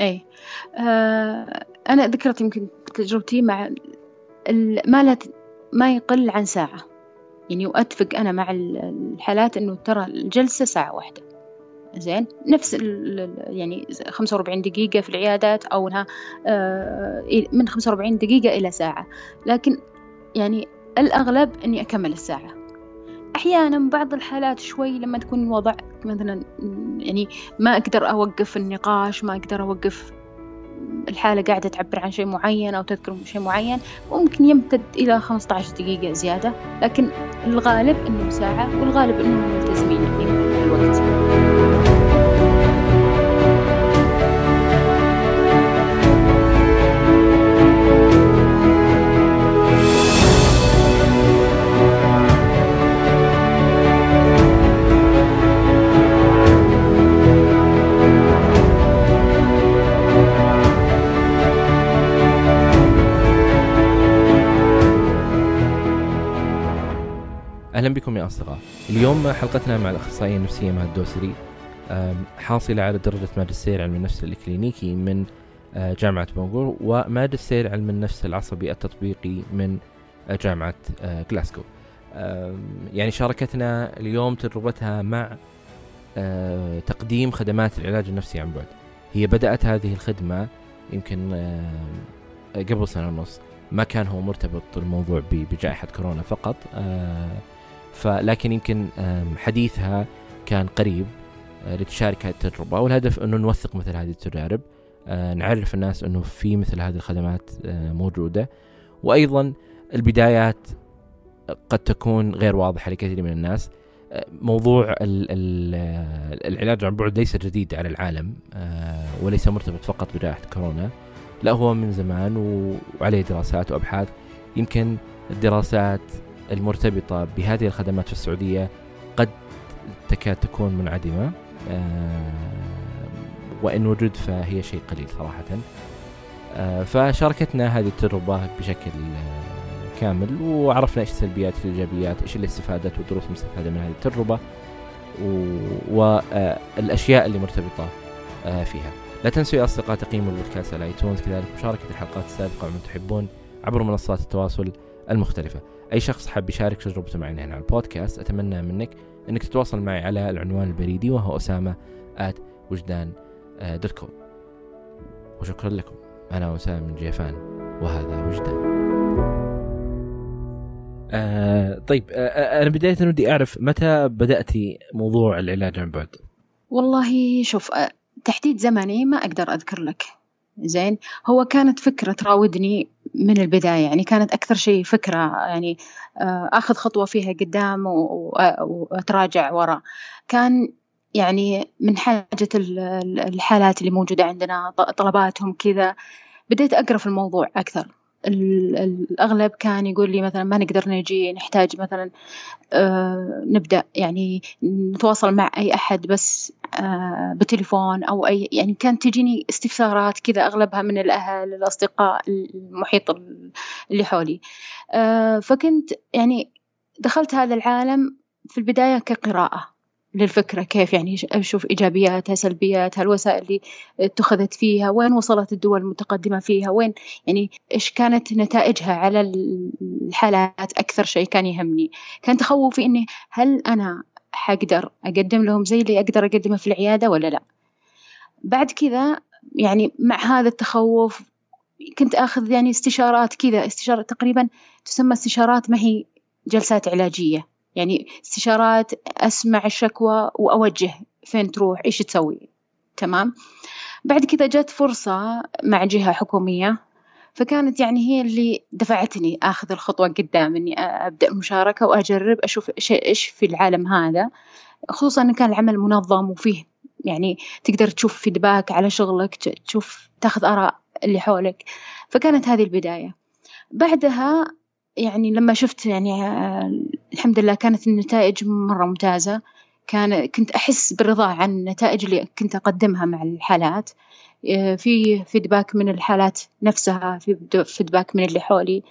اي آه أنا ذكرت يمكن تجربتي مع ما لا ما يقل عن ساعة. يعني وأتفق أنا مع الحالات إنه ترى الجلسة ساعة واحدة. زين؟ نفس يعني 45 دقيقة في العيادات أو إنها آه، من 45 دقيقة إلى ساعة. لكن يعني الأغلب إني أكمل الساعة. أحيانا بعض الحالات شوي لما تكون الوضع مثلا يعني ما أقدر أوقف النقاش ما أقدر أوقف الحالة قاعدة تعبر عن شيء معين أو تذكر شيء معين ممكن يمتد إلى 15 دقيقة زيادة لكن الغالب إنه ساعة والغالب إنهم ملتزمين في الوقت. أهلا بكم يا أصدقاء. اليوم حلقتنا مع الأخصائية النفسية مهد الدوسري حاصلة على درجة ماجستير علم النفس الكلينيكي من آه، جامعة بونغور وماجستير علم النفس العصبي التطبيقي من آه، جامعة آه، جلاسكو. يعني شاركتنا اليوم تجربتها مع تقديم خدمات العلاج النفسي عن بعد. هي بدأت هذه الخدمة يمكن قبل سنة ونص ما كان هو مرتبط الموضوع بجائحة كورونا فقط فلكن يمكن حديثها كان قريب آه، لتشارك هذه التجربة. والهدف أنه نوثق مثل هذه التجارب آه، نعرف الناس أنه في مثل هذه الخدمات آه، موجودة. وأيضا البدايات قد تكون غير واضحة لكثير من الناس. موضوع العلاج عن بعد ليس جديد على العالم وليس مرتبط فقط بجائحة كورونا لا هو من زمان وعليه دراسات وأبحاث. يمكن الدراسات المرتبطة بهذه الخدمات في السعودية قد تكاد تكون منعدمة. آه، وإن وجد فهي شيء قليل صراحة. آه، فشاركتنا هذه التجربة بشكل آه، كامل وعرفنا إيش السلبيات والايجابيات إيش الاستفادات والدروس المستفاده من هذه التجربة والاشياء اللي مرتبطة فيها. لا تنسوا يا أصدقاء تقييموا البودكاست على iTunes كذلك مشاركة الحلقات السابقة ومن تحبون عبر منصات التواصل. المختلفة. أي شخص حاب يشارك تجربته معنا هنا على البودكاست أتمنى منك أنك تتواصل معي على العنوان البريدي وهو أسامة at وجدان آه، dot com وشكرا لكم. أنا أسامة من جيفان وهذا وجدان. آه طيب آه, آه، أنا بداية ودي أعرف متى بدأتي موضوع العلاج عن بعد؟ والله شوف آه، تحديد زمني ما أقدر أذكر لك. زين. هو كانت فكرة تراودني من البداية يعني كانت أكثر شيء فكرة يعني آه، أخذ خطوة فيها قدام وأتراجع ورا. كان يعني من حاجة الحالات اللي موجودة عندنا طلباتهم كذا بديت أقرأ في الموضوع أكثر. الأغلب كان يقول لي مثلا ما نقدر نجي نحتاج مثلا آه نبدأ يعني نتواصل مع أي أحد بس آه بتليفون أو أي يعني كانت تجيني استفسارات كذا أغلبها من الأهل الأصدقاء المحيط اللي حولي. آه فكنت يعني دخلت هذا العالم في البداية كقراءة للفكرة كيف يعني أشوف إيجابياتها سلبياتها الوسائل اللي اتخذت فيها وين وصلت الدول المتقدمة فيها وين يعني إيش كانت نتائجها على الحالات أكثر شيء كان يهمني. كان تخوفي إني هل أنا حقدر أقدم لهم زي اللي أقدر أقدمه في العيادة ولا لا. بعد كذا يعني مع هذا التخوف كنت أخذ يعني استشارات كذا استشارة تقريبا تسمى استشارات ما هي جلسات علاجية. يعني استشارات أسمع الشكوى وأوجه فين تروح إيش تسوي تمام؟ بعد كذا جت فرصة مع جهة حكومية فكانت يعني هي اللي دفعتني آخذ الخطوة قدام إني أبدأ المشاركة وأجرب أشوف إيش في العالم هذا. خصوصا إن كان العمل منظم وفيه يعني تقدر تشوف فيدباك على شغلك تشوف تاخذ آراء اللي حولك. فكانت هذه البداية. بعدها يعني لما شفت يعني آه، الحمد لله كانت النتائج مرة ممتازة. كان كنت أحس بالرضا عن النتائج اللي كنت أقدمها مع الحالات. في فيدباك من الحالات نفسها في فيدباك من اللي حولي.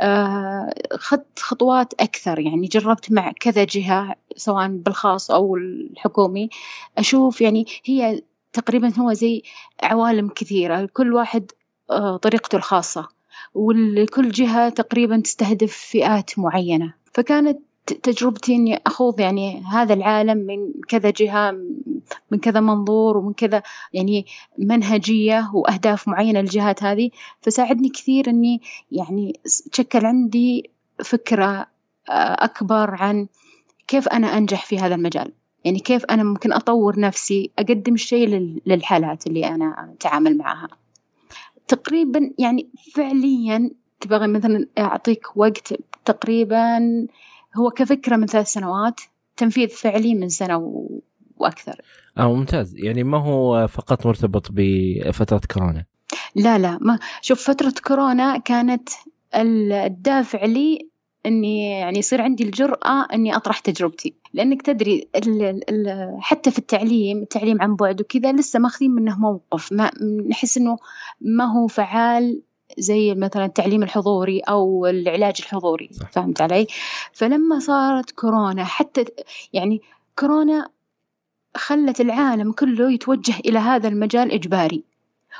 آه، خدت خطوات أكثر يعني جربت مع كذا جهة سواء بالخاص أو الحكومي. أشوف يعني هي تقريبا هو زي عوالم كثيرة كل واحد آه، طريقته الخاصة وكل جهة تقريبا تستهدف فئات معينة. فكانت تجربتي إني أخوض يعني هذا العالم من كذا جهة من كذا منظور ومن كذا يعني منهجية وأهداف معينة للجهات هذه. فساعدني كثير إني يعني تشكل عندي فكرة آه، أكبر عن كيف أنا أنجح في هذا المجال. يعني كيف أنا ممكن أطور نفسي أقدم شيء للحالات اللي أنا أتعامل معها. تقريبا يعني فعليا تبغى مثلا أعطيك وقت تقريبا هو كفكرة من ثلاث سنوات تنفيذ فعلي من سنة وأكثر. آه ممتاز. يعني ما هو فقط مرتبط بفترة كورونا؟ لا لا ما شوف فترة كورونا كانت الدافع لي إني يعني يصير عندي الجرأة إني أطرح تجربتي. لأنك تدري ال ال حتى في التعليم التعليم عن بعد وكذا لسه ماخذين منه موقف. ما نحس إنه ما هو فعال زي مثلا التعليم الحضوري أو العلاج الحضوري صح. فهمت علي فلما صارت كورونا حتى يعني كورونا خلت العالم كله يتوجه إلى هذا المجال إجباري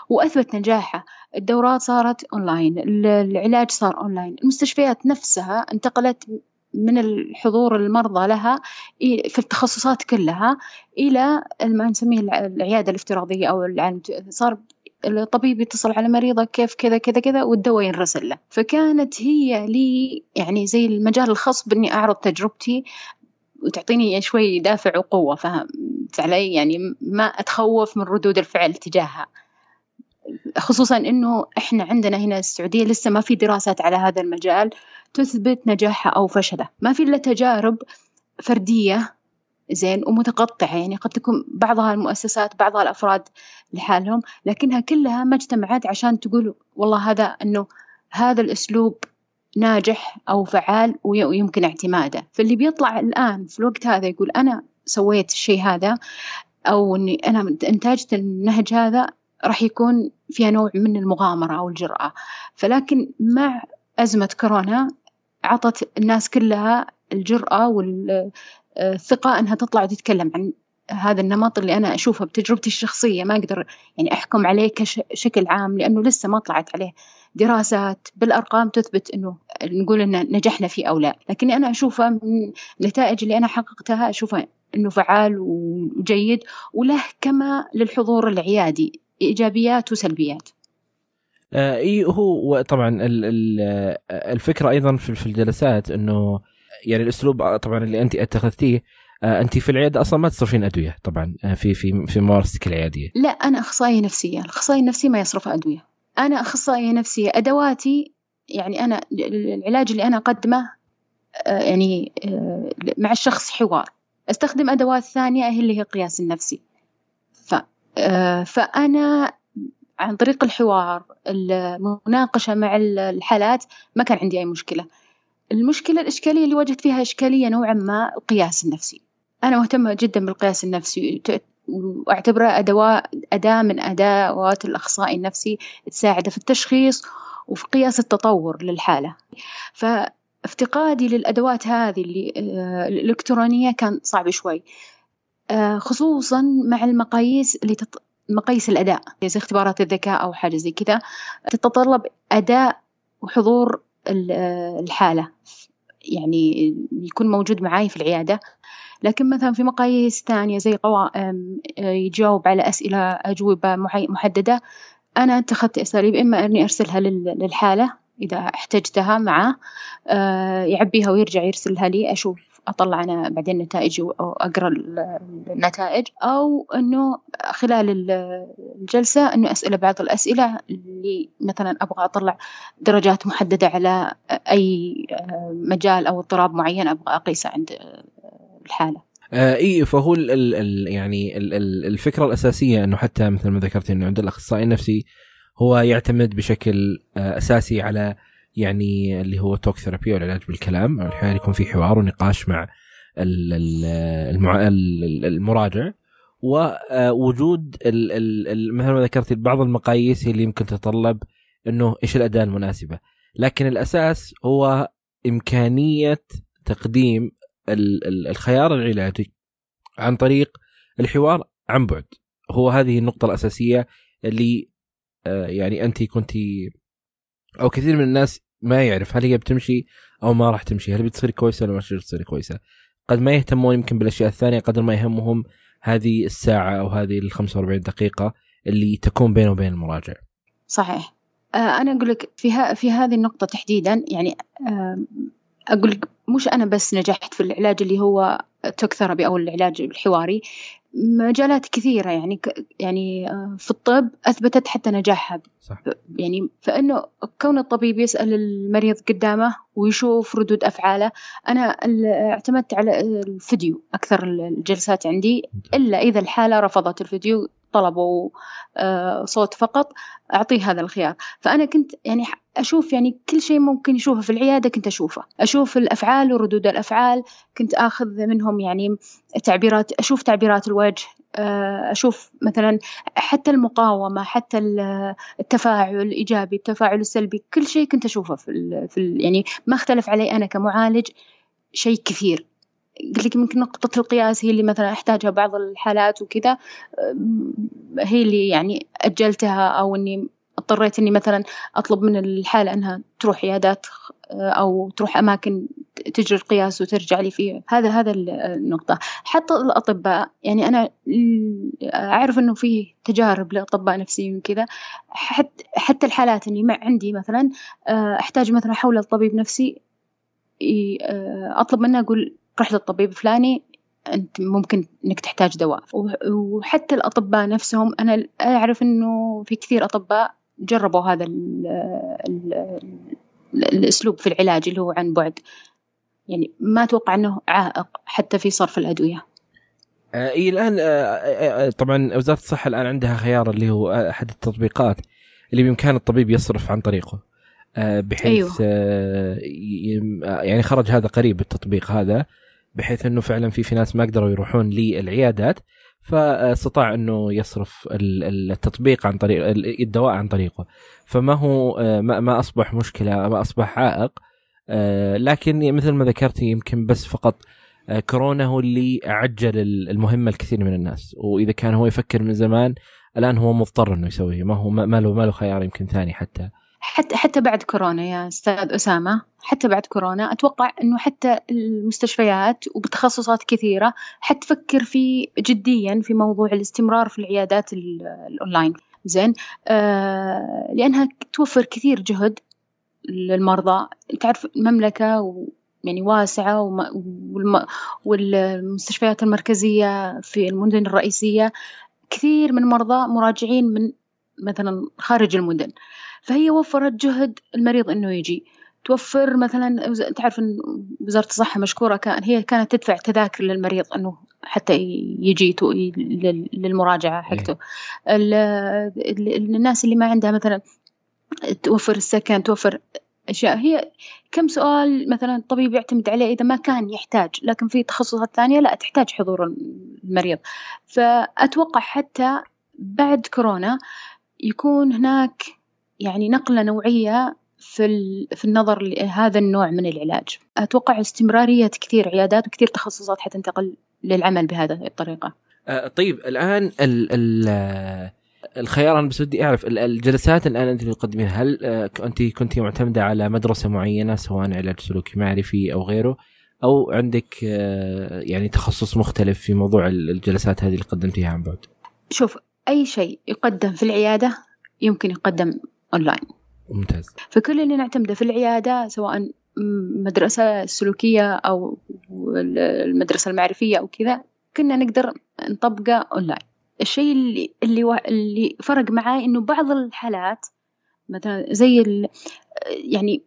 وأثبت نجاحه الدورات صارت اونلاين العلاج صار اونلاين المستشفيات نفسها انتقلت من الحضور المرضى لها في التخصصات كلها إلى ما نسميه العيادة الافتراضية أو العالم صار الطبيب يتصل على مريضه كيف كذا كذا كذا والدواء ينرسل له. فكانت هي لي يعني زي المجال الخاص بإني أعرض تجربتي وتعطيني شوي دافع وقوة فهمت علي يعني ما أتخوف من ردود الفعل تجاهها. خصوصا إنه إحنا عندنا هنا السعودية لسه ما في دراسات على هذا المجال تثبت نجاحه أو فشله. ما في إلا تجارب فردية زين ومتقطعه يعني قد تكون بعضها المؤسسات بعضها الأفراد لحالهم لكنها كلها ما اجتمعت عشان تقول والله هذا إنه هذا الأسلوب ناجح أو فعال ويمكن اعتماده. فاللي بيطلع الآن في الوقت هذا يقول أنا سويت الشيء هذا أو إني أنا انتجت النهج هذا راح يكون فيها نوع من المغامرة أو الجرأة. فلكن مع أزمة كورونا عطت الناس كلها الجرأة والثقة أنها تطلع وتتكلم عن هذا النمط اللي أنا أشوفه بتجربتي الشخصية. ما أقدر يعني أحكم عليه كشكل عام لأنه لسه ما طلعت عليه. دراسات بالأرقام تثبت أنه نقول أن نجحنا فيه أو لا. لكني أنا أشوفه من النتائج اللي أنا حققتها أشوفها أنه فعال وجيد وله كما للحضور العيادي إيجابيات وسلبيات. آه إي هو طبعا الفكرة أيضا في الجلسات إنه يعني الأسلوب طبعا اللي انت اتخذتيه آه انت في العيادة أصلا ما تصرفين أدوية طبعا آه في في في ممارستك العيادية. لا أنا أخصائية نفسية الاخصائي النفسي ما يصرف أدوية. أنا أخصائية نفسية أدواتي يعني أنا العلاج اللي أنا أقدمه آه يعني آه مع الشخص حوار. أستخدم أدوات ثانية هي اللي هي القياس النفسي. آه، فأنا عن طريق الحوار المناقشة مع الحالات ما كان عندي أي مشكلة. المشكلة الإشكالية اللي واجهت فيها إشكالية نوعا ما القياس النفسي. أنا مهتمة جدا بالقياس النفسي وأعتبره أدواء أداة من أدوات الأخصائي النفسي تساعده في التشخيص وفي قياس التطور للحالة. فافتقادي للأدوات هذه اللي آه، الإلكترونية كان صعب شوي. آه، خصوصا مع المقاييس اللي تط... مقاييس الأداء. زي اختبارات الذكاء أو حاجة زي كذا تتطلب أداء وحضور الحالة. يعني يكون موجود معاي في العيادة. لكن مثلا في مقاييس ثانية زي قوائم آه، يجاوب على أسئلة أجوبة محددة أنا اتخذت أساليب إما أني أرسلها للحالة إذا احتجتها معه آه، يعبيها ويرجع يرسلها لي أشوف. أطلع أنا بعدين نتائج واقرا النتائج أو إنه خلال الجلسة إنه أسأله بعض الأسئلة اللي مثلا أبغى أطلع درجات محددة على أي مجال أو اضطراب معين أبغى أقيسه عند الحالة. آه إي فهو ال ال يعني ال الفكرة الأساسية إنه حتى مثل ما ذكرت إنه عند الأخصائي النفسي هو يعتمد بشكل آه أساسي على يعني اللي هو توك ثيرابي والعلاج بالكلام أحيانا يكون في حوار ونقاش مع المراجع. ووجود مثل ما ذكرت بعض المقاييس اللي يمكن تتطلب إنه إيش الأداة المناسبة. لكن الأساس هو إمكانية تقديم الخيار العلاجي عن طريق الحوار عن بعد. هو هذه النقطة الأساسية اللي آه، يعني انت كنت أو كثير من الناس ما يعرف هل هي بتمشي أو ما راح تمشي هل بتصير كويسة ولا ما تصير كويسة. قد ما يهتمون يمكن بالأشياء الثانية قدر ما يهمهم هذه الساعة أو هذه ال 45 دقيقة اللي تكون بينه وبين المراجع. صحيح. آه، أنا أقول لك في في هذه النقطة تحديدا يعني أقول لك مش أنا بس نجحت في العلاج اللي هو توك ثيرابي أو العلاج الحواري مجالات كثيرة يعني يعني آه، في الطب أثبتت حتى نجاحها صح. يعني فإنه كون الطبيب يسأل المريض قدامه ويشوف ردود أفعاله أنا اعتمدت على الفيديو أكثر الجلسات عندي إلا إذا الحالة رفضت الفيديو طلبوا آه، صوت فقط أعطيه هذا الخيار. فأنا كنت يعني أشوف يعني كل شيء ممكن يشوفه في العيادة كنت أشوفه. أشوف الأفعال وردود الأفعال كنت أخذ منهم يعني تعبيرات أشوف تعبيرات الوجه آه، أشوف مثلا حتى المقاومة حتى التفاعل الإيجابي التفاعل السلبي كل شيء كنت أشوفه في, في يعني ما اختلف علي أنا كمعالج شيء كثير. قلت لك يمكن نقطة القياس هي اللي مثلا أحتاجها بعض الحالات وكذا هي اللي يعني أجلتها أو إني اضطريت إني مثلا أطلب من الحالة إنها تروح عيادات أو تروح أماكن تجري القياس وترجع لي فيه هذا هذا النقطة. حتى الأطباء يعني أنا أعرف إنه فيه تجارب لأطباء نفسيين وكذا. حتى الحالات اللي مع عندي مثلا أحتاج مثلا حول الطبيب نفسي أطلب منه أقول رح للطبيب الفلاني أنت ممكن إنك تحتاج دواء. وحتى الأطباء نفسهم أنا أعرف إنه في كثير أطباء جربوا هذا ال ال الأسلوب في العلاج اللي هو عن بعد. يعني ما أتوقع إنه عائق حتى في صرف الأدوية. آه إي الآن آه, آه،, طبعا وزارة الصحة الآن عندها خيار اللي هو أحد التطبيقات اللي بإمكان الطبيب يصرف عن طريقه. بحيث أيوه. يعني خرج هذا قريب التطبيق هذا. بحيث إنه فعلا في في ناس ما قدروا يروحون للعيادات فاستطاع إنه يصرف التطبيق عن طريق الدواء عن طريقه. فما هو ما أصبح مشكلة ما أصبح عائق. لكن مثل ما ذكرت يمكن بس فقط كورونا هو اللي عجل المهمة الكثير من الناس. وإذا كان هو يفكر من زمان الآن هو مضطر إنه يسويه ما هو ما له ما له خيار يمكن ثاني حتى. حتى حتى بعد كورونا يا أستاذ أسامة حتى بعد كورونا أتوقع إنه حتى المستشفيات وبتخصصات كثيرة حتفكر في جديا في موضوع الاستمرار في العيادات الأونلاين. زين آه لأنها توفر كثير جهد للمرضى. تعرف المملكة يعني واسعة والمستشفيات المركزية في المدن الرئيسية كثير من مرضى مراجعين من مثلا خارج المدن. فهي وفرت جهد المريض إنه يجي. توفر مثلا تعرف إن وزارة الصحة مشكورة كان هي كانت تدفع تذاكر للمريض إنه حتى يجي للمراجعة حقته. الناس اللي ما عندها مثلا توفر السكن توفر أشياء. هي كم سؤال مثلا الطبيب يعتمد عليه إذا ما كان يحتاج لكن في تخصصات ثانية لا تحتاج حضور المريض. فأتوقع حتى بعد كورونا يكون هناك يعني نقلة نوعية في في النظر لهذا النوع من العلاج أتوقع استمرارية كثير عيادات وكثير تخصصات حتنتقل للعمل بهذه الطريقة أه طيب الآن ال ال الخيار أنا بس ودي أعرف الجلسات الآن أنت اللي تقدمينها هل أه، أنت كنت معتمدة على مدرسة معينة سواء علاج سلوكي معرفي أو غيره أو عندك أه، يعني تخصص مختلف في موضوع الجلسات هذه اللي قدمتيها عن بعد؟ شوف أي شيء يقدم في العيادة يمكن يقدم أونلاين. ممتاز. فكل اللي نعتمده في العيادة سواء مدرسة سلوكية أو المدرسة المعرفية أو كذا كنا نقدر نطبقه أونلاين. الشيء اللي اللي اللي فرق معاي إنه بعض الحالات مثلا زي يعني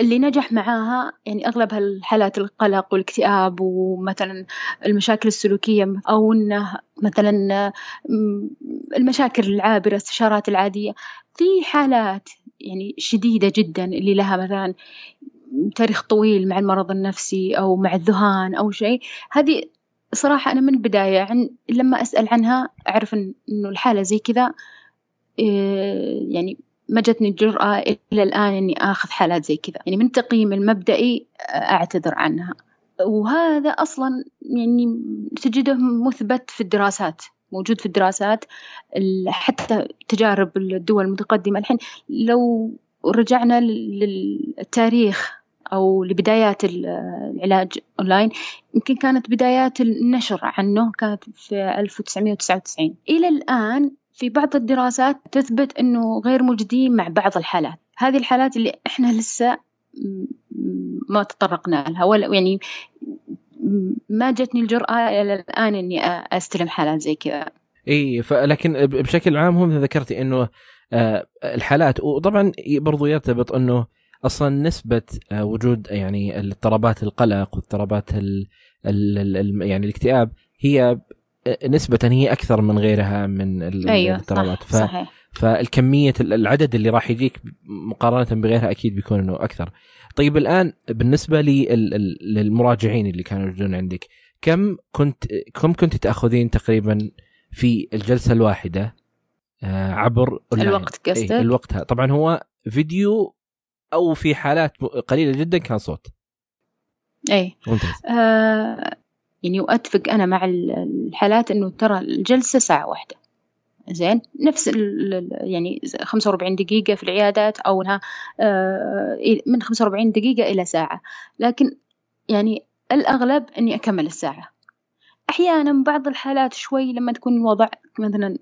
اللي نجح معاها يعني أغلب هالحالات القلق والاكتئاب ومثلا المشاكل السلوكية أو إنه مثلا المشاكل العابرة الاستشارات العادية. في حالات يعني شديدة جدا اللي لها مثلا تاريخ طويل مع المرض النفسي أو مع الذهان أو شيء. هذه صراحة أنا من البداية عن لما أسأل عنها أعرف إنه الحالة زي كذا آه، يعني ما جتني الجرأة إلى الآن إني آخذ حالات زي كذا. يعني من التقييم المبدئي أعتذر عنها. وهذا أصلا يعني تجده مثبت في الدراسات موجود في الدراسات حتى تجارب الدول المتقدمة. الحين لو رجعنا للتاريخ أو لبدايات العلاج أونلاين يمكن كانت بدايات النشر عنه كانت في 1999 إلى الآن في بعض الدراسات تثبت أنه غير موجودين مع بعض الحالات. هذه الحالات اللي إحنا لسه ما تطرقنا لها. ولا يعني ما جتني الجرأة إلى الآن إني أستلم حالات زي كذا. إي لكن بشكل عام هم ذكرتي إنه الحالات وطبعا برضو يرتبط إنه أصلا نسبة وجود يعني اضطرابات القلق واضطرابات يعني الاكتئاب هي نسبة هي أكثر من غيرها من أيوة الاضطرابات صح صحيح. فالكمية العدد اللي راح يجيك مقارنة بغيرها أكيد بيكون إنه أكثر. طيب الآن بالنسبة للمراجعين اللي كانوا يوجدون عندك كم كنت كم كنت تأخذين تقريبا في الجلسة الواحدة آه، عبر الوقت قصدك؟ إيه الوقت طبعا هو فيديو أو في حالات قليلة جدا كان صوت اي ممتاز آه يعني واتفق أنا مع الحالات إنه ترى الجلسة ساعة واحدة. زين؟ نفس يعني 45 دقيقة في العيادات أو إنها آه من 45 دقيقة إلى ساعة. لكن يعني الأغلب إني أكمل الساعة. أحيانا بعض الحالات شوي لما تكون الوضع مثلا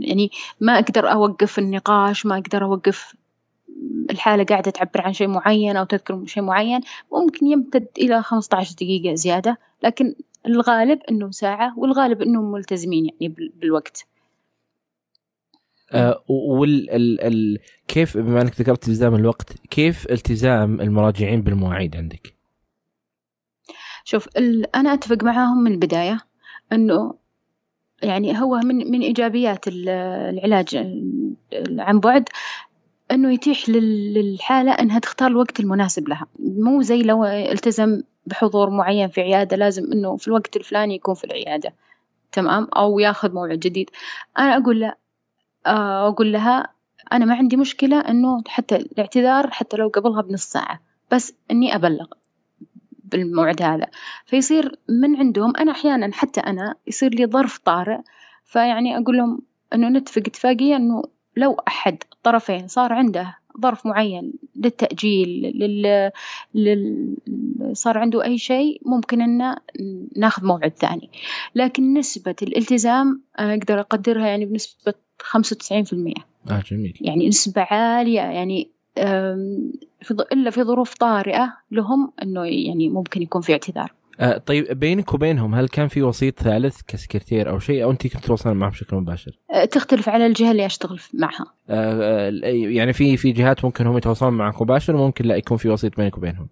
يعني ما أقدر أوقف النقاش ما أقدر أوقف الحالة قاعدة تعبر عن شيء معين أو تذكر شيء معين ممكن يمتد إلى 15 دقيقة زيادة. لكن الغالب إنه ساعة والغالب إنهم ملتزمين يعني بالوقت آه وال ال ال كيف بما إنك ذكرت التزام الوقت كيف التزام المراجعين بالمواعيد عندك؟ شوف أنا أتفق معاهم من البداية إنه يعني هو من من إيجابيات العلاج عن بعد إنه يتيح للحالة إنها تختار الوقت المناسب لها مو زي لو التزم بحضور معين في عيادة لازم إنه في الوقت الفلاني يكون في العيادة. تمام؟ أو ياخذ موعد جديد. أنا أقول لا آه، أقول لها أنا ما عندي مشكلة إنه حتى الاعتذار حتى لو قبلها بنص ساعة بس إني أبلغ بالموعد هذا. فيصير من عندهم أنا أحيانا حتى أنا يصير لي ظرف طارئ فيعني أقول لهم إنه نتفق اتفاقية إنه لو أحد الطرفين صار عنده ظرف معين للتأجيل لل... لل... صار عنده أي شيء ممكن إنه ناخذ موعد ثاني. لكن نسبة الالتزام أنا أقدر أقدرها يعني بنسبة خمسة وتسعين في المية. آه جميل. يعني نسبة عالية يعني إلا في ظروف طارئة لهم أنه يعني ممكن يكون في اعتذار. آه طيب بينك وبينهم هل كان في وسيط ثالث كسكرتير أو شيء أو أنت كنت تتواصلين معهم بشكل مباشر؟ آه تختلف على الجهة اللي أشتغل معها. آه يعني في في جهات ممكن هم يتواصلون معك مباشر وممكن لا يكون في وسيط بينك وبينهم.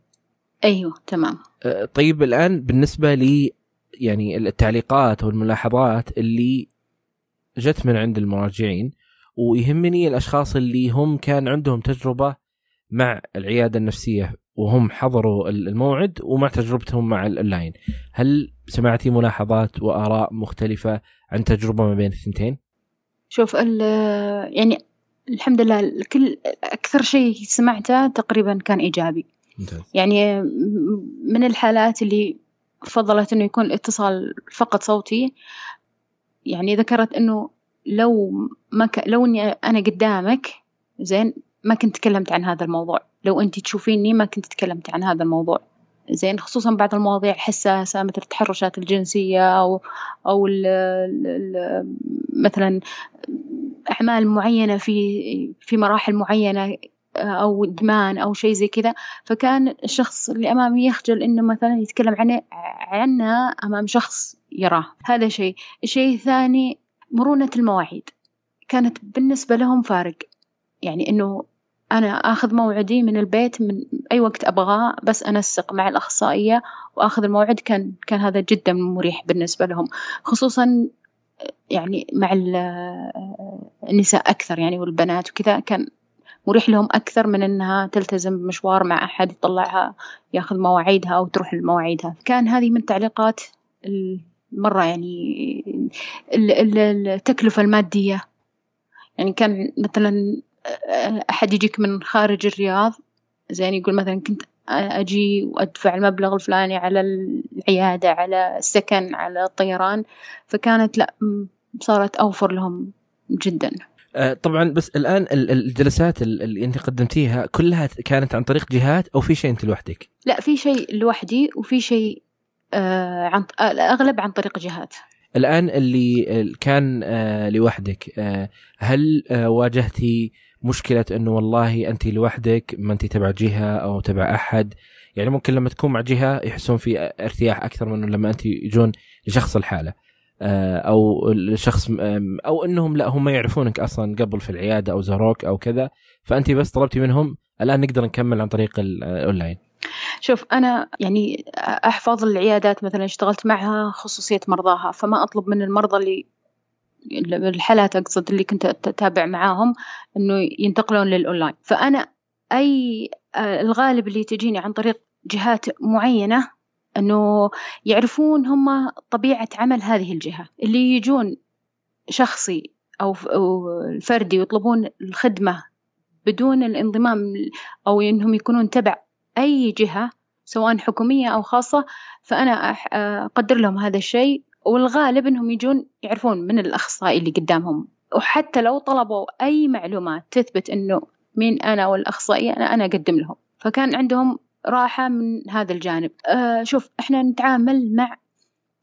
أيوه تمام. آه طيب الآن بالنسبة لي يعني التعليقات أو الملاحظات اللي جت من عند المراجعين ويهمني الأشخاص اللي هم كان عندهم تجربة مع العيادة النفسية وهم حضروا الموعد ومع تجربتهم مع الاونلاين هل سمعتي ملاحظات وآراء مختلفة عن تجربة ما بين الثنتين؟ شوف يعني الحمد لله كل أكثر شيء سمعته تقريبا كان إيجابي. ممتاز. يعني من الحالات اللي فضلت إنه يكون الاتصال فقط صوتي يعني ذكرت إنه لو ما ك... لو إني أنا قدامك زين ما كنت تكلمت عن هذا الموضوع. لو انت تشوفيني ما كنت تكلمت عن هذا الموضوع. زين خصوصا بعض المواضيع حساسة مثل التحرشات الجنسية أو أو ال ال مثلا أعمال معينة في في مراحل معينة أو إدمان أو شيء زي كذا. فكان الشخص اللي أمامي يخجل إنه مثلا يتكلم عنه عنها أمام شخص يراه. هذا شيء. الشيء الثاني مرونة المواعيد. كانت بالنسبة لهم فارق. يعني إنه أنا آخذ موعدي من البيت من أي وقت أبغاه بس أنسق مع الأخصائية وآخذ الموعد كان كان هذا جدا مريح بالنسبة لهم خصوصا يعني مع النساء أكثر يعني والبنات وكذا كان مريح لهم أكثر من إنها تلتزم بمشوار مع أحد يطلعها ياخذ مواعيدها أو تروح لمواعيدها. كان هذه من التعليقات مرة يعني التكلفة المادية. يعني كان مثلا أحد يجيك من خارج الرياض زين يقول مثلا كنت أجي وأدفع المبلغ الفلاني على العيادة على السكن على الطيران فكانت لا صارت أوفر لهم جدا آه، طبعا بس الآن الجلسات اللي أنت قدمتيها كلها كانت عن طريق جهات أو في شيء أنت لوحدك؟ لا في شيء لوحدي وفي شيء آه عن الاغلب عن طريق جهات. الآن اللي كان آه لوحدك هل واجهتي مشكلة إنه والله أنت لوحدك ما أنت تبع جهة أو تبع أحد. يعني ممكن لما تكون مع جهة يحسون في ارتياح أكثر من لما أنت يجون لشخص الحالة. آه، أو الشخص أو إنهم لا هم يعرفونك أصلا قبل في العيادة أو زاروك أو كذا. فأنت بس طلبتي منهم الآن نقدر نكمل عن طريق الاونلاين شوف أنا يعني أحفظ العيادات مثلا اشتغلت معها خصوصية مرضاها فما أطلب من المرضى اللي الحالات أقصد اللي كنت أتابع معاهم إنه ينتقلون للأونلاين. فأنا أي آه، الغالب اللي تجيني عن طريق جهات معينة إنه يعرفون هم طبيعة عمل هذه الجهة. اللي يجون شخصي أو الفردي ويطلبون الخدمة بدون الانضمام أو إنهم يكونون تبع أي جهة سواء حكومية أو خاصة فأنا أقدر لهم هذا الشيء والغالب إنهم يجون يعرفون من الأخصائي اللي قدامهم. وحتى لو طلبوا أي معلومات تثبت إنه مين أنا والأخصائي أنا أنا أقدم لهم. فكان عندهم راحة من هذا الجانب. آه شوف إحنا نتعامل مع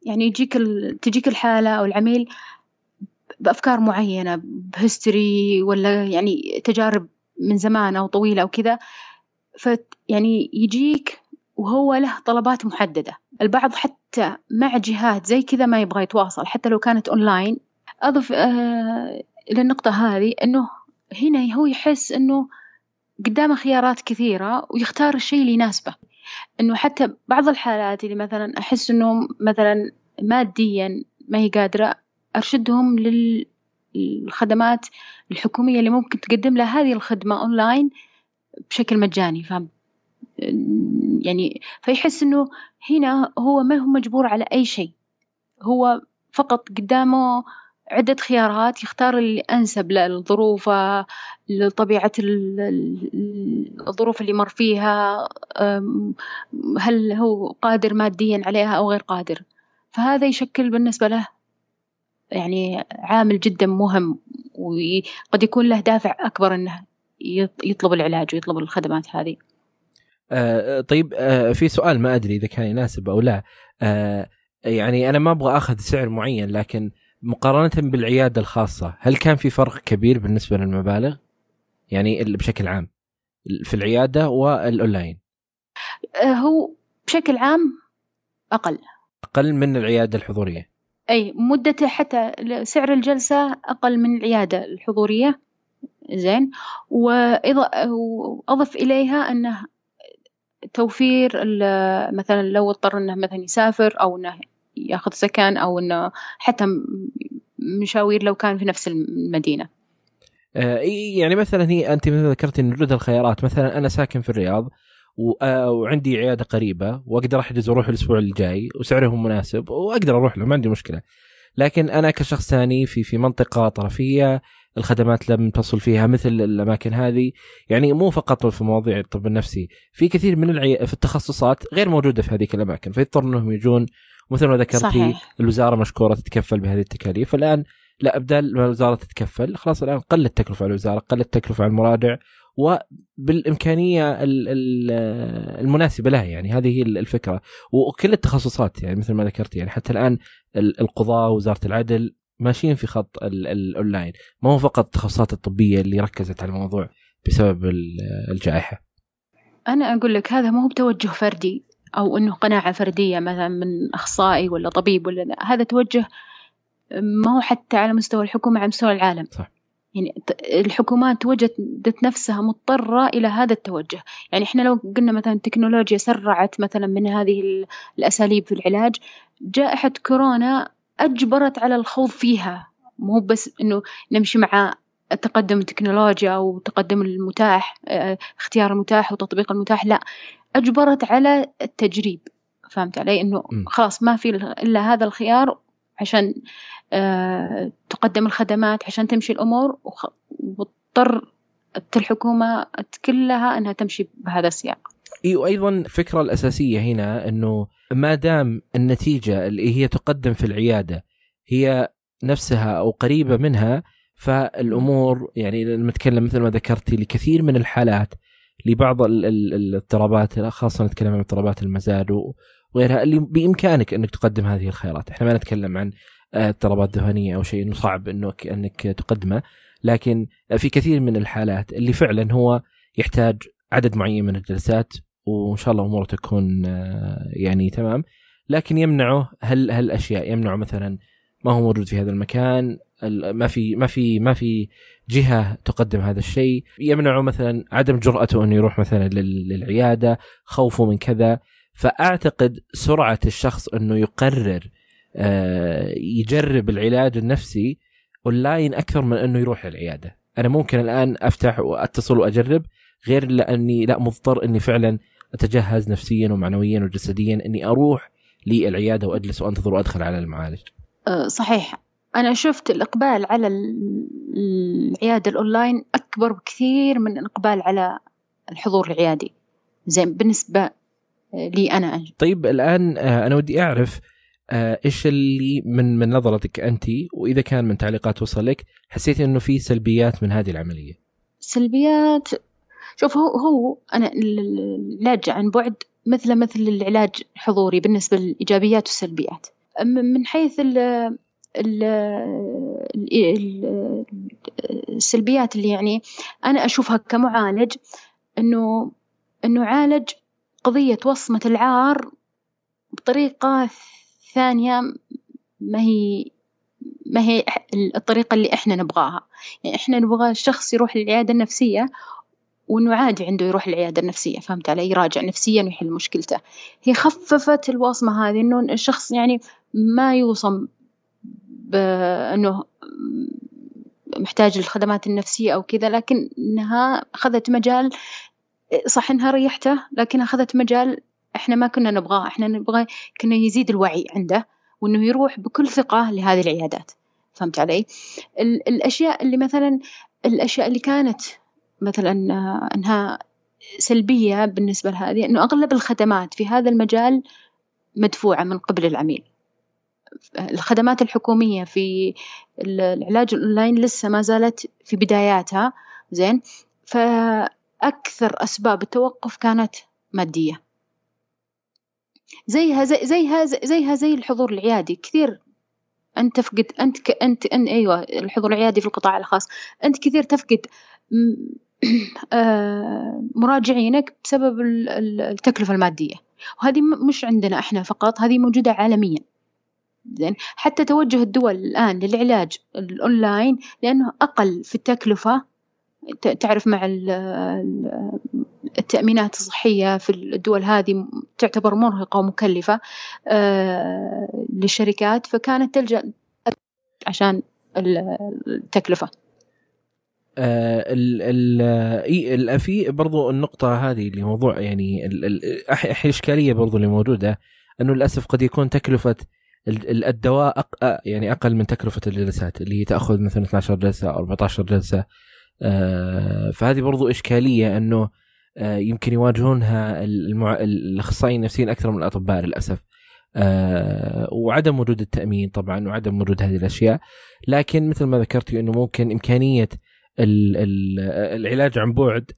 يعني يجيك تجيك الحالة أو العميل بأفكار معينة بهستوري ولا يعني تجارب من زمان أو طويلة أو كذا. فت يعني يجيك وهو له طلبات محددة. البعض حتى مع جهات زي كذا ما يبغى يتواصل حتى لو كانت أونلاين أضف آه النقطة هذه إنه هنا هو يحس إنه قدامه خيارات كثيرة ويختار الشيء اللي يناسبه. إنه حتى بعض الحالات اللي مثلا أحس إنه مثلا ماديا ما هي قادرة أرشدهم للخدمات الحكومية اللي ممكن تقدم له هذه الخدمة أونلاين بشكل مجاني. يعني فيحس إنه هنا هو ما هو مجبور على أي شيء. هو فقط قدامه عدة خيارات يختار اللي أنسب لظروفه لطبيعة الظروف اللي مر فيها هل هو قادر ماديا عليها أو غير قادر. فهذا يشكل بالنسبة له يعني عامل جدا مهم وقد يكون له دافع أكبر أنه يطلب العلاج ويطلب الخدمات هذه. آه طيب آه في سؤال ما أدري إذا كان يناسب أو لا. آه يعني أنا ما أبغى أخذ سعر معين لكن مقارنة بالعيادة الخاصة هل كان في فرق كبير بالنسبة للمبالغ؟ يعني بشكل عام في العيادة والأونلاين. أه، هو بشكل عام أقل. أقل من العيادة الحضورية. أي مدته حتى سعر الجلسة أقل من العيادة الحضورية. زين. وأضف إليها أنه توفير مثلا لو اضطر إنه مثلا يسافر أو إنه يأخذ سكن أو إنه حتى مشاوير لو كان في نفس المدينة. آه يعني مثلا هي أنت مثلا ذكرت إن وجود الخيارات مثلا أنا ساكن في الرياض آه، وعندي عيادة قريبة وأقدر أحجز وأروح الأسبوع الجاي وسعرهم مناسب وأقدر أروح له ما عندي مشكلة. لكن أنا كشخص ثاني في في منطقة طرفية الخدمات لم تصل فيها مثل الأماكن هذه. يعني مو فقط في مواضيع الطب النفسي في كثير من العي... في التخصصات غير موجودة في هذه الأماكن فيضطر إنهم يجون. مثل ما ذكرتي. الوزارة مشكورة تتكفل بهذه التكاليف. الآن لا بدال ما الوزارة تتكفل خلاص الآن قلت التكلفة على الوزارة قلت التكلفة على المراجع وبالإمكانية المناسبة لها. يعني هذه هي الفكرة. وكل التخصصات يعني مثل ما ذكرت يعني حتى الآن القضاء وزارة العدل ماشيين في خط الاونلاين ما هو فقط التخصصات الطبية اللي ركزت على الموضوع بسبب الجائحة أنا أقول لك هذا ما هو بتوجه فردي أو أنه قناعة فردية مثلا من أخصائي ولا طبيب ولا لا. هذا توجه ما هو حتى على مستوى الحكومة على مستوى العالم صح. يعني الحكومات وجدت نفسها مضطرة إلى هذا التوجه يعني إحنا لو قلنا مثلا التكنولوجيا سرعت مثلا من هذه الأساليب في العلاج جائحة كورونا أجبرت على الخوض فيها. مو بس إنه نمشي مع تقدم التكنولوجيا أو تقدم المتاح آه اختيار المتاح وتطبيق المتاح لا. أجبرت على التجريب. فهمت علي؟ إنه خلاص ما في إلا هذا الخيار عشان آه تقدم الخدمات عشان تمشي الأمور واضطر الحكومة كلها أنها تمشي بهذا السياق. أيوه أيضا الفكرة الأساسية هنا إنه ما دام النتيجة اللي هي تقدم في العيادة هي نفسها أو قريبة منها فالأمور يعني نتكلم مثل ما ذكرتي لكثير من الحالات لبعض الاضطرابات خاصة نتكلم عن اضطرابات المزاج وغيرها اللي بإمكانك إنك تقدم هذه الخيارات، إحنا ما نتكلم عن اضطرابات ذهنية أو شيء إنه صعب انك إنك تقدمه، لكن في كثير من الحالات اللي فعلا هو يحتاج عدد معين من الجلسات وإن شاء الله أموره تكون يعني تمام، لكن يمنعه هل هالاشياء يمنعه مثلا ما هو موجود في هذا المكان ما في ما في ما في جهة تقدم هذا الشيء؟ يمنعه مثلا عدم جرأته إنه يروح مثلا للعيادة خوفه من كذا. فأعتقد سرعة الشخص إنه يقرر آه، يجرب العلاج النفسي أونلاين أكثر من إنه يروح للعيادة. أنا ممكن الآن أفتح وأتصل وأجرب غير لاني لا مضطر إني فعلا أتجهز نفسيا ومعنويا وجسديا إني أروح للعيادة وأجلس وأنتظر وأدخل على المعالج. أه، صحيح. أنا شفت الإقبال على العيادة الأونلاين أكبر بكثير من الإقبال على الحضور العيادي. زين بالنسبة لي أنا طيب الآن آه، أنا ودي أعرف آه، إيش اللي من من نظرتك أنت؟ وإذا كان من تعليقات وصلك حسيت إنه في سلبيات من هذه العملية؟ سلبيات شوف هو هو أنا العلاج عن بعد مثل مثل العلاج الحضوري بالنسبة للإيجابيات والسلبيات. من حيث السلبيات اللي يعني أنا أشوفها كمعالج إنه إنه عالج قضية وصمة العار بطريقة ثانية ما هي ما هي الطريقة اللي إحنا نبغاها. يعني إحنا نبغى الشخص يروح للعيادة النفسية وإنه عادي عنده يروح العيادة النفسية فهمت علي؟ يراجع نفسيا ويحل مشكلته. هي خففت الوصمة هذه إنه الشخص يعني ما يوصم بأنه محتاج الخدمات النفسية أو كذا لكنها أخذت مجال صح إنها ريحته لكن أخذت مجال إحنا ما كنا نبغاه. إحنا نبغى كنا يزيد الوعي عنده وإنه يروح بكل ثقة لهذه العيادات. فهمت علي؟ الأشياء اللي مثلا الأشياء اللي كانت مثلا إنها سلبية بالنسبة لهذه إنه أغلب الخدمات في هذا المجال مدفوعة من قبل العميل. الخدمات الحكومية في العلاج الأونلاين لسه ما زالت في بداياتها زين؟ فأكثر أسباب التوقف كانت مادية. زيها زي زيها زيها زي الحضور العيادي. كثير أنت تفقد أنت ك أنت أن أيوة الحضور العيادي في القطاع الخاص. أنت كثير تفقد آه، مراجعينك بسبب التكلفة المادية. وهذه مش عندنا إحنا فقط هذه موجودة عالميا. زين حتى توجه الدول الآن للعلاج الأونلاين لأنه أقل في التكلفة. تعرف مع التأمينات الصحية في الدول هذه تعتبر مرهقة ومكلفة آه، للشركات فكانت تلجأ عشان التكلفة. آه ال في برضو النقطة هذه اللي موضوع يعني الإشكالية برضو اللي موجودة أنه للأسف قد يكون تكلفة الدواء أق... يعني أقل من تكلفة الجلسات اللي هي تأخذ مثلا 12 جلسة أو 14 جلسة آه فهذه برضو إشكالية أنه آه يمكن يواجهونها المع... الأخصائيين النفسيين أكثر من الأطباء للأسف آه وعدم وجود التأمين طبعا وعدم وجود هذه الأشياء لكن مثل ما ذكرت أنه ممكن. ال... العلاج عن بعد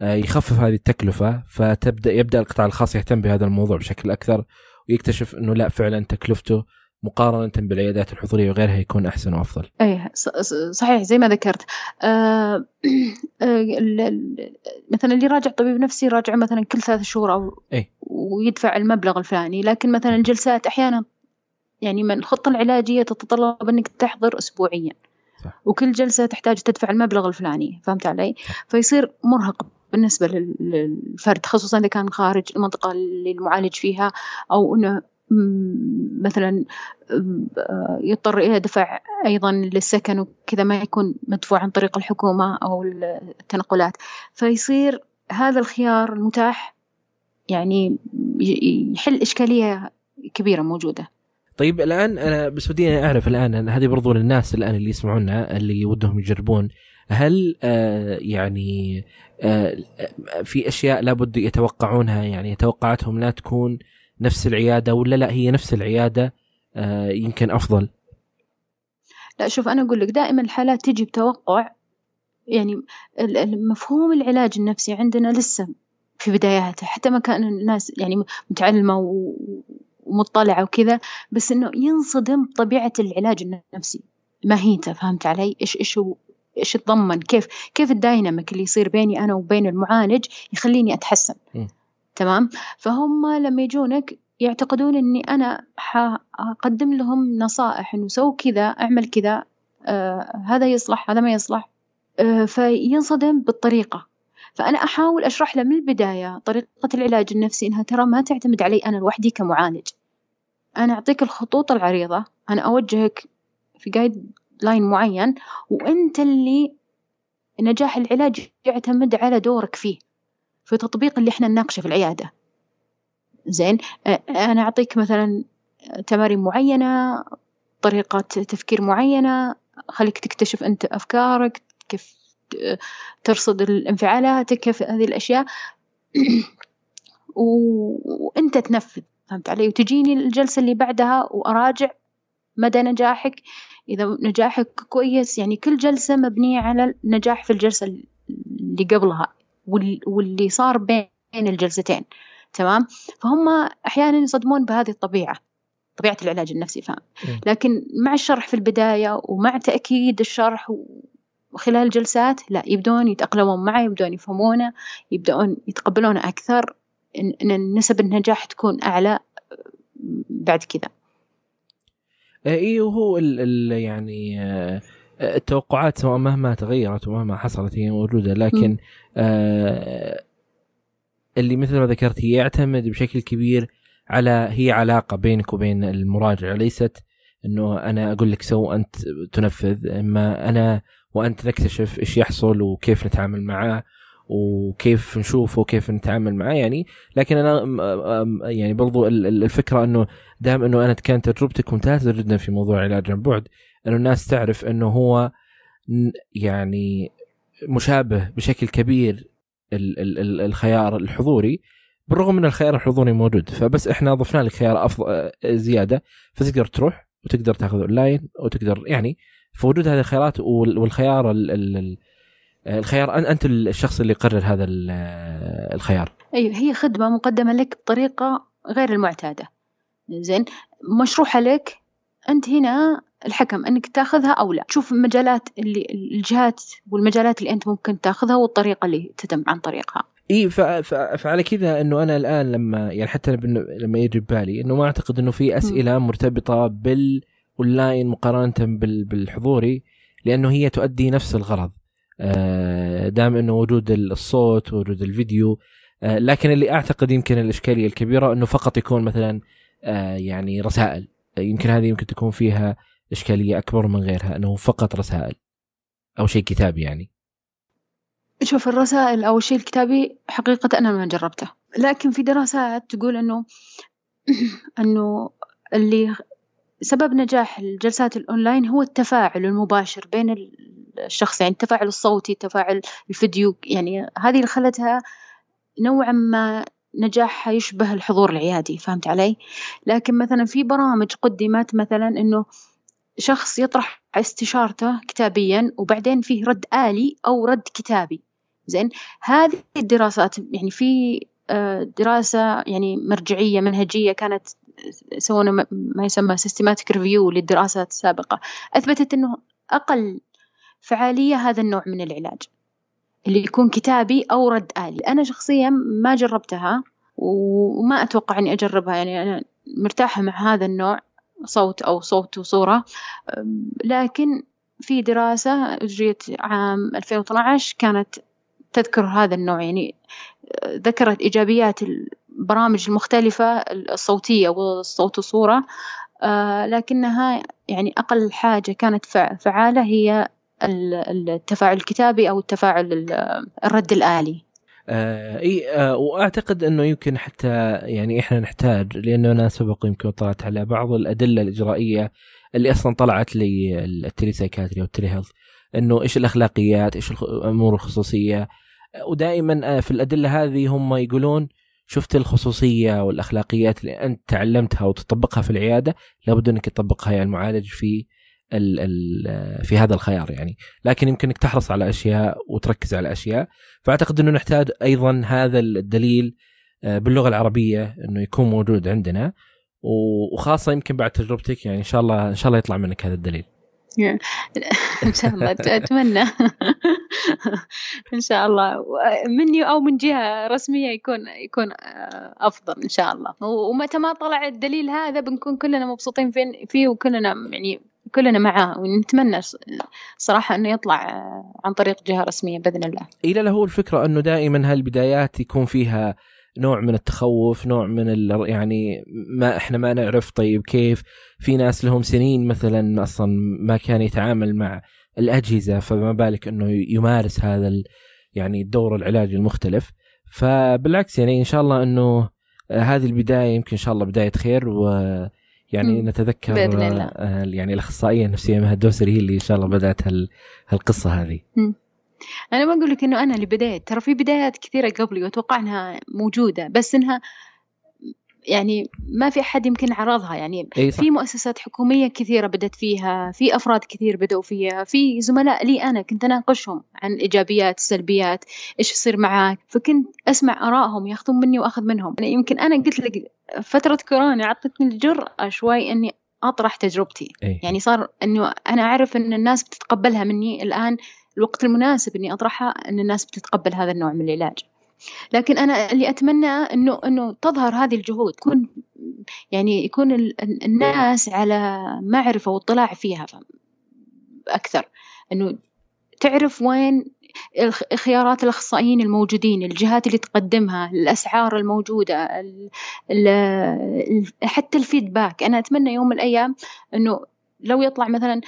آه، يخفف هذه التكلفة فتبدأ يبدأ القطاع الخاص يهتم بهذا الموضوع بشكل أكثر ويكتشف إنه لا فعلا تكلفته مقارنة بالعيادات الحضورية وغيرها يكون أحسن وأفضل. أي صحيح زي ما ذكرت. آه مثلا اللي يراجع طبيب نفسي يراجع مثلا كل ثلاث شهور أو أي. ويدفع المبلغ الفلاني لكن مثلا الجلسات أحيانا يعني من الخطة العلاجية تتطلب أنك تحضر أسبوعيا. وكل جلسة تحتاج تدفع المبلغ الفلاني فهمت علي؟ فيصير مرهق بالنسبة للفرد خصوصا إذا كان خارج المنطقة اللي المعالج فيها أو إنه مثلا يضطر إلى دفع أيضا للسكن وكذا ما يكون مدفوع عن طريق الحكومة أو التنقلات. فيصير هذا الخيار المتاح يعني يحل إشكالية كبيرة موجودة. طيب الآن أنا بس ودي أعرف الآن هذه برضو للناس الآن اللي يسمعونا اللي ودهم يجربون هل آه يعني آه في أشياء لابد يتوقعونها يعني توقعاتهم لا تكون نفس العيادة ولا لا هي نفس العيادة آه يمكن أفضل؟ لا شوف أنا أقول لك دائما الحالات تجي بتوقع يعني مفهوم العلاج النفسي عندنا لسه في بداياته حتى ما كان الناس يعني متعلمة ومطلعة وكذا بس إنه ينصدم بطبيعة العلاج النفسي. ماهيته فهمت علي؟ إيش إيش هو إيش يتضمن؟ كيف كيف الدايناميك اللي يصير بيني أنا وبين المعالج يخليني أتحسن؟ م. تمام؟ فهم لما يجونك يعتقدون إني أنا حقدم لهم نصائح إنه سو كذا أعمل كذا آه هذا يصلح هذا ما يصلح. آه فينصدم بالطريقة. فأنا أحاول أشرح له من البداية طريقة العلاج النفسي إنها ترى ما تعتمد علي أنا لوحدي كمعالج. أنا أعطيك الخطوط العريضة. أنا أوجهك في guideline معين وأنت اللي نجاح العلاج يعتمد على دورك فيه في تطبيق اللي إحنا نناقشه في العيادة. زين أنا أعطيك مثلا تمارين معينة طريقة تفكير معينة خليك تكتشف أنت أفكارك كيف ترصد الانفعالاتك كيف هذه الأشياء. وأنت تنفذ. فهمت علي؟ وتجيني الجلسة اللي بعدها وأراجع مدى نجاحك. إذا نجاحك كويس يعني كل جلسة مبنية على النجاح في الجلسة اللي قبلها واللي صار بين الجلستين تمام؟ فهم أحيانا يصدمون بهذه الطبيعة طبيعة العلاج النفسي فهم؟ لكن مع الشرح في البداية ومع تأكيد الشرح وخلال الجلسات لا يبدون يتأقلمون معه يبدون يفهمونه يبدأون يتقبلونه أكثر. إن نسب النجاح تكون أعلى بعد كذا. إي وهو ال ال يعني آه، التوقعات سواء مهما تغيرت ومهما حصلت هي موجودة لكن آه اللي مثل ما ذكرت هي يعتمد بشكل كبير على هي علاقة بينك وبين المراجع. ليست إنه أنا أقول لك سو أنت تنفذ إما أنا وأنت نكتشف إيش يحصل وكيف نتعامل معاه وكيف نشوفه وكيف نتعامل معاه يعني. لكن أنا يعني برضو الفكرة إنه دام إنه أنا كانت تجربتك ممتازه جدا في موضوع العلاج عن بعد إنه الناس تعرف إنه هو يعني مشابه بشكل كبير الخيار الحضوري. بالرغم من الخيار الحضوري موجود فبس إحنا ضفنا لك خيار افضل زيادة. فتقدر تروح وتقدر تاخذ اونلاين وتقدر يعني فوجود هذه الخيارات والخيار الخيار. أنت الشخص اللي يقرر هذا الخيار. أيوه هي خدمة مقدمة لك بطريقة غير المعتادة. زين مشروحه لك أنت هنا الحكم أنك تاخذها أو لا. تشوف المجالات اللي الجهات والمجالات اللي أنت ممكن تاخذها والطريقة اللي تتم عن طريقها. إي فعلى كذا إنه أنا الآن لما يعني حتى لما يجي ببالي إنه ما أعتقد إنه في أسئلة مرتبطة بالأونلاين مقارنة بالحضوري لأنه هي تؤدي نفس الغرض. آه، دام إنه وجود الصوت وجود الفيديو آه، لكن اللي أعتقد يمكن الإشكالية الكبيرة إنه فقط يكون مثلا آه، يعني رسائل. يمكن هذه يمكن تكون فيها إشكالية أكبر من غيرها إنه فقط رسائل أو شيء كتابي يعني. شوف الرسائل أو الشيء الكتابي حقيقة أنا ما جربته. لكن في دراسات تقول إنه إنه اللي سبب نجاح الجلسات الأونلاين هو التفاعل المباشر بين الشخص يعني التفاعل الصوتي التفاعل الفيديو يعني هذه اللي خلتها نوعا ما نجاحها يشبه الحضور العيادي فهمت علي؟ لكن مثلا في برامج قدمت مثلا إنه شخص يطرح استشارته كتابيا وبعدين فيه رد آلي أو رد كتابي زين؟ هذه الدراسات يعني في دراسة يعني مرجعية منهجية كانت سوونا ما يسمى systematic review للدراسات السابقة. أثبتت أنه أقل فعالية هذا النوع من العلاج اللي يكون كتابي أو رد آلي. أنا شخصيا ما جربتها وما أتوقع أني أجربها. يعني أنا مرتاحة مع هذا النوع صوت أو صوت وصورة. لكن في دراسة أجريت عام 2012 كانت تذكر هذا النوع يعني ذكرت إيجابيات البرامج المختلفة الصوتية والصوت والصورة لكنها يعني أقل حاجة كانت فعالة هي التفاعل الكتابي أو التفاعل الرد الآلي. آه إي آه وأعتقد إنه يمكن حتى يعني إحنا نحتاج لأنه أنا سبق يمكن طلعت على بعض الأدلة الإجرائية اللي أصلا طلعت لي ال telepsychiatry وال telehealth إنه إيش الأخلاقيات إيش الأمور الخصوصية. ودائما آه، في الأدلة هذه هم يقولون شفت الخصوصية والأخلاقيات اللي أنت تعلمتها وتطبقها في العيادة لابد أنك تطبقها يا المعالج في ال ال في هذا الخيار يعني. لكن يمكن انك تحرص على أشياء وتركز على أشياء. فأعتقد إنه نحتاج أيضا هذا الدليل آه، باللغة العربية إنه يكون موجود عندنا. وخاصة يمكن بعد تجربتك يعني إن شاء الله إن شاء الله يطلع منك هذا الدليل. ان شاء الله أتمنى. إن شاء الله. مني أو من جهة رسمية يكون يكون آه، أفضل إن شاء الله. ومتى ما طلع الدليل هذا بنكون كلنا مبسوطين فيه وكلنا يعني كلنا معاه. ونتمنى صراحة أنه يطلع آه، عن طريق جهة رسمية بإذن الله. إلى له الفكرة أنه دائما هالبدايات يكون فيها نوع من التخوف نوع من يعني ما إحنا ما نعرف طيب كيف في ناس لهم سنين مثلا أصلا ما كان يتعامل مع الأجهزة فما بالك إنه يمارس هذا يعني الدور العلاجي المختلف فبالعكس يعني إن شاء الله إنه هذه البداية يمكن إن شاء الله بداية خير و يعني نتذكر بإذن الله. آه، يعني الأخصائية النفسية مها الدوسري هي اللي إن شاء الله بدأت هالقصة هذه. م. أنا ما أقول لك إنه أنا اللي بديت ترى في بدايات كثيرة قبلي وأتوقع إنها موجودة بس إنها يعني ما في أحد يمكن عرضها يعني. في مؤسسات حكومية كثيرة بدأت فيها في أفراد كثير بدأوا فيها في زملاء لي أنا كنت أناقشهم عن الإيجابيات السلبيات إيش يصير معاك فكنت أسمع آرائهم ياخذون مني وأخذ منهم يعني يمكن أنا قلت لك فترة كورونا أعطتني الجرأة شوي إني أطرح تجربتي أي. يعني صار إنه أنا أعرف إن الناس بتتقبلها مني الآن الوقت المناسب إني أطرحها إن الناس بتتقبل هذا النوع من العلاج. لكن أنا اللي أتمنى إنه إنه تظهر هذه الجهود تكون يعني يكون الناس على معرفة واطلاع فيها أكثر. إنه تعرف وين خيارات الأخصائيين الموجودين الجهات اللي تقدمها الأسعار الموجودة ال ال حتى الفيدباك. أنا أتمنى يوم من الأيام أنه لو يطلع مثلا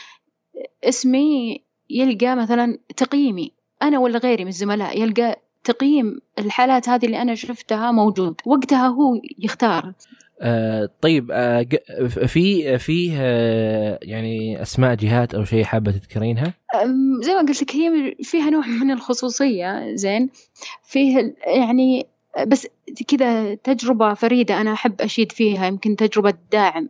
اسمي يلقى مثلا تقييمي. أنا ولا غيري من الزملاء يلقى تقييم الحالات هذه اللي أنا شفتها موجود. وقتها هو يختار. آه طيب آه في في آه يعني أسماء جهات أو شيء حابة تذكرينها؟ زي ما قلت لك هي فيها نوع من الخصوصية زين. فيه يعني بس كذا تجربة فريدة أنا أحب أشيد فيها يمكن تجربة داعم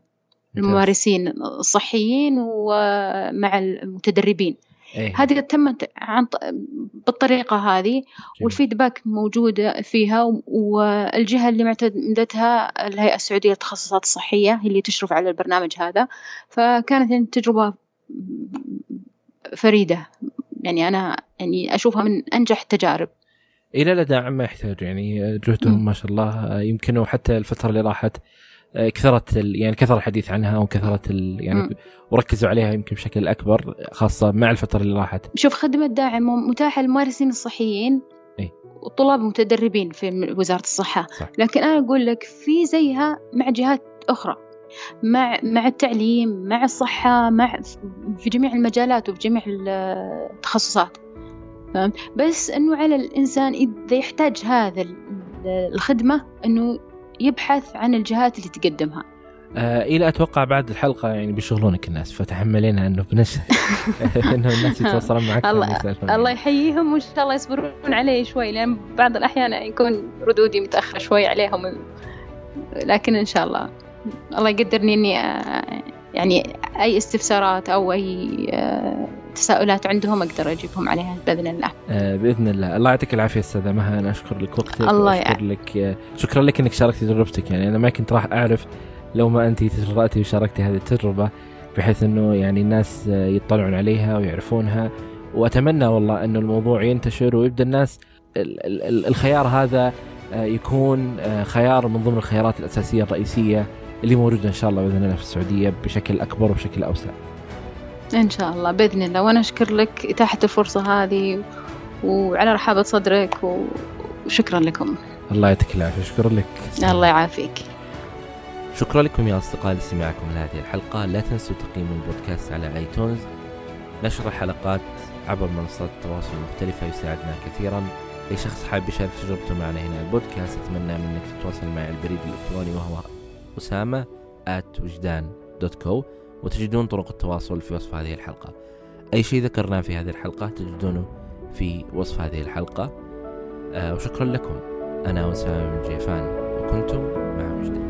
الممارسين الصحيين ومع المتدربين. إيه. هذه تمت عن بالطريقة هذه والفيدباك موجودة فيها والجهة اللي معتمدتها الهيئة السعودية للتخصصات الصحية هي اللي تشرف على البرنامج هذا. فكانت يعني تجربة فريدة. يعني أنا يعني أشوفها من أنجح التجارب. إلى لا داعم ما يحتاج يعني جهدهم ما شاء الله. يمكن حتى الفترة اللي راحت كثرت يعني كثر الحديث عنها وكثرت يعني م. وركزوا عليها يمكن بشكل أكبر خاصة مع الفترة اللي راحت. شوف خدمة داعم متاحة للممارسين الصحيين إي والطلاب متدربين في وزارة الصحة، صح. لكن أنا أقول لك في زيها مع جهات أخرى. مع مع التعليم، مع الصحة، مع في جميع المجالات وفي جميع التخصصات. بس إنه على الإنسان إذا يحتاج هذا الخدمة إنه يبحث عن الجهات اللي تقدمها. آه إلى أتوقع بعد الحلقة يعني بيشغلونك الناس فتحملينا إنه بنش إنه الناس يتواصلون معك الله الله يحييهم وإن شاء الله يصبرون علي شوي لأن بعض الأحيان يكون ردودي متأخرة شوي عليهم لكن إن شاء الله. الله يقدرني إني آه، يعني أي استفسارات أو أي آه، تساؤلات عندهم أقدر أجيبهم عليها بإذن الله. آه بإذن الله، الله يعطيك العافية أستاذة مها. أنا أشكر لك وقتك الله اشكر لك آه شكرا لك إنك شاركتي تجربتك. يعني أنا ما كنت راح أعرف لو ما أنت تجرأتي وشاركتي هذه التجربة بحيث إنه يعني الناس آه يطلعون عليها ويعرفونها. وأتمنى والله إنه الموضوع ينتشر ويبدأ الناس الخيار هذا آه، يكون خيار من ضمن الخيارات الأساسية الرئيسية اللي موجودة إن شاء الله بإذن الله في السعودية بشكل أكبر وبشكل أوسع. إن شاء الله بإذن الله. وأنا أشكر لك إتاحة الفرصة هذه وعلى رحابة صدرك وشكرا لكم. الله يعطيك العافية. شكرا لك. الله يعافيك. شكرا لكم يا أصدقاء لاستماعكم لهذه الحلقة. لا تنسوا تقييم البودكاست على آيتونز. نشر الحلقات عبر منصات التواصل المختلفة يساعدنا كثيرا. أي شخص حاب يشارك تجربته معنا هنا البودكاست أتمنى منك تتواصل معي البريد الإلكتروني وهو أسامة at وجدان دوت كو وتجدون طرق التواصل في وصف هذه الحلقة. أي شيء ذكرناه في هذه الحلقة تجدونه في وصف هذه الحلقة. آه وشكرا لكم. أنا وسام جيفان وكنتم مع وجدان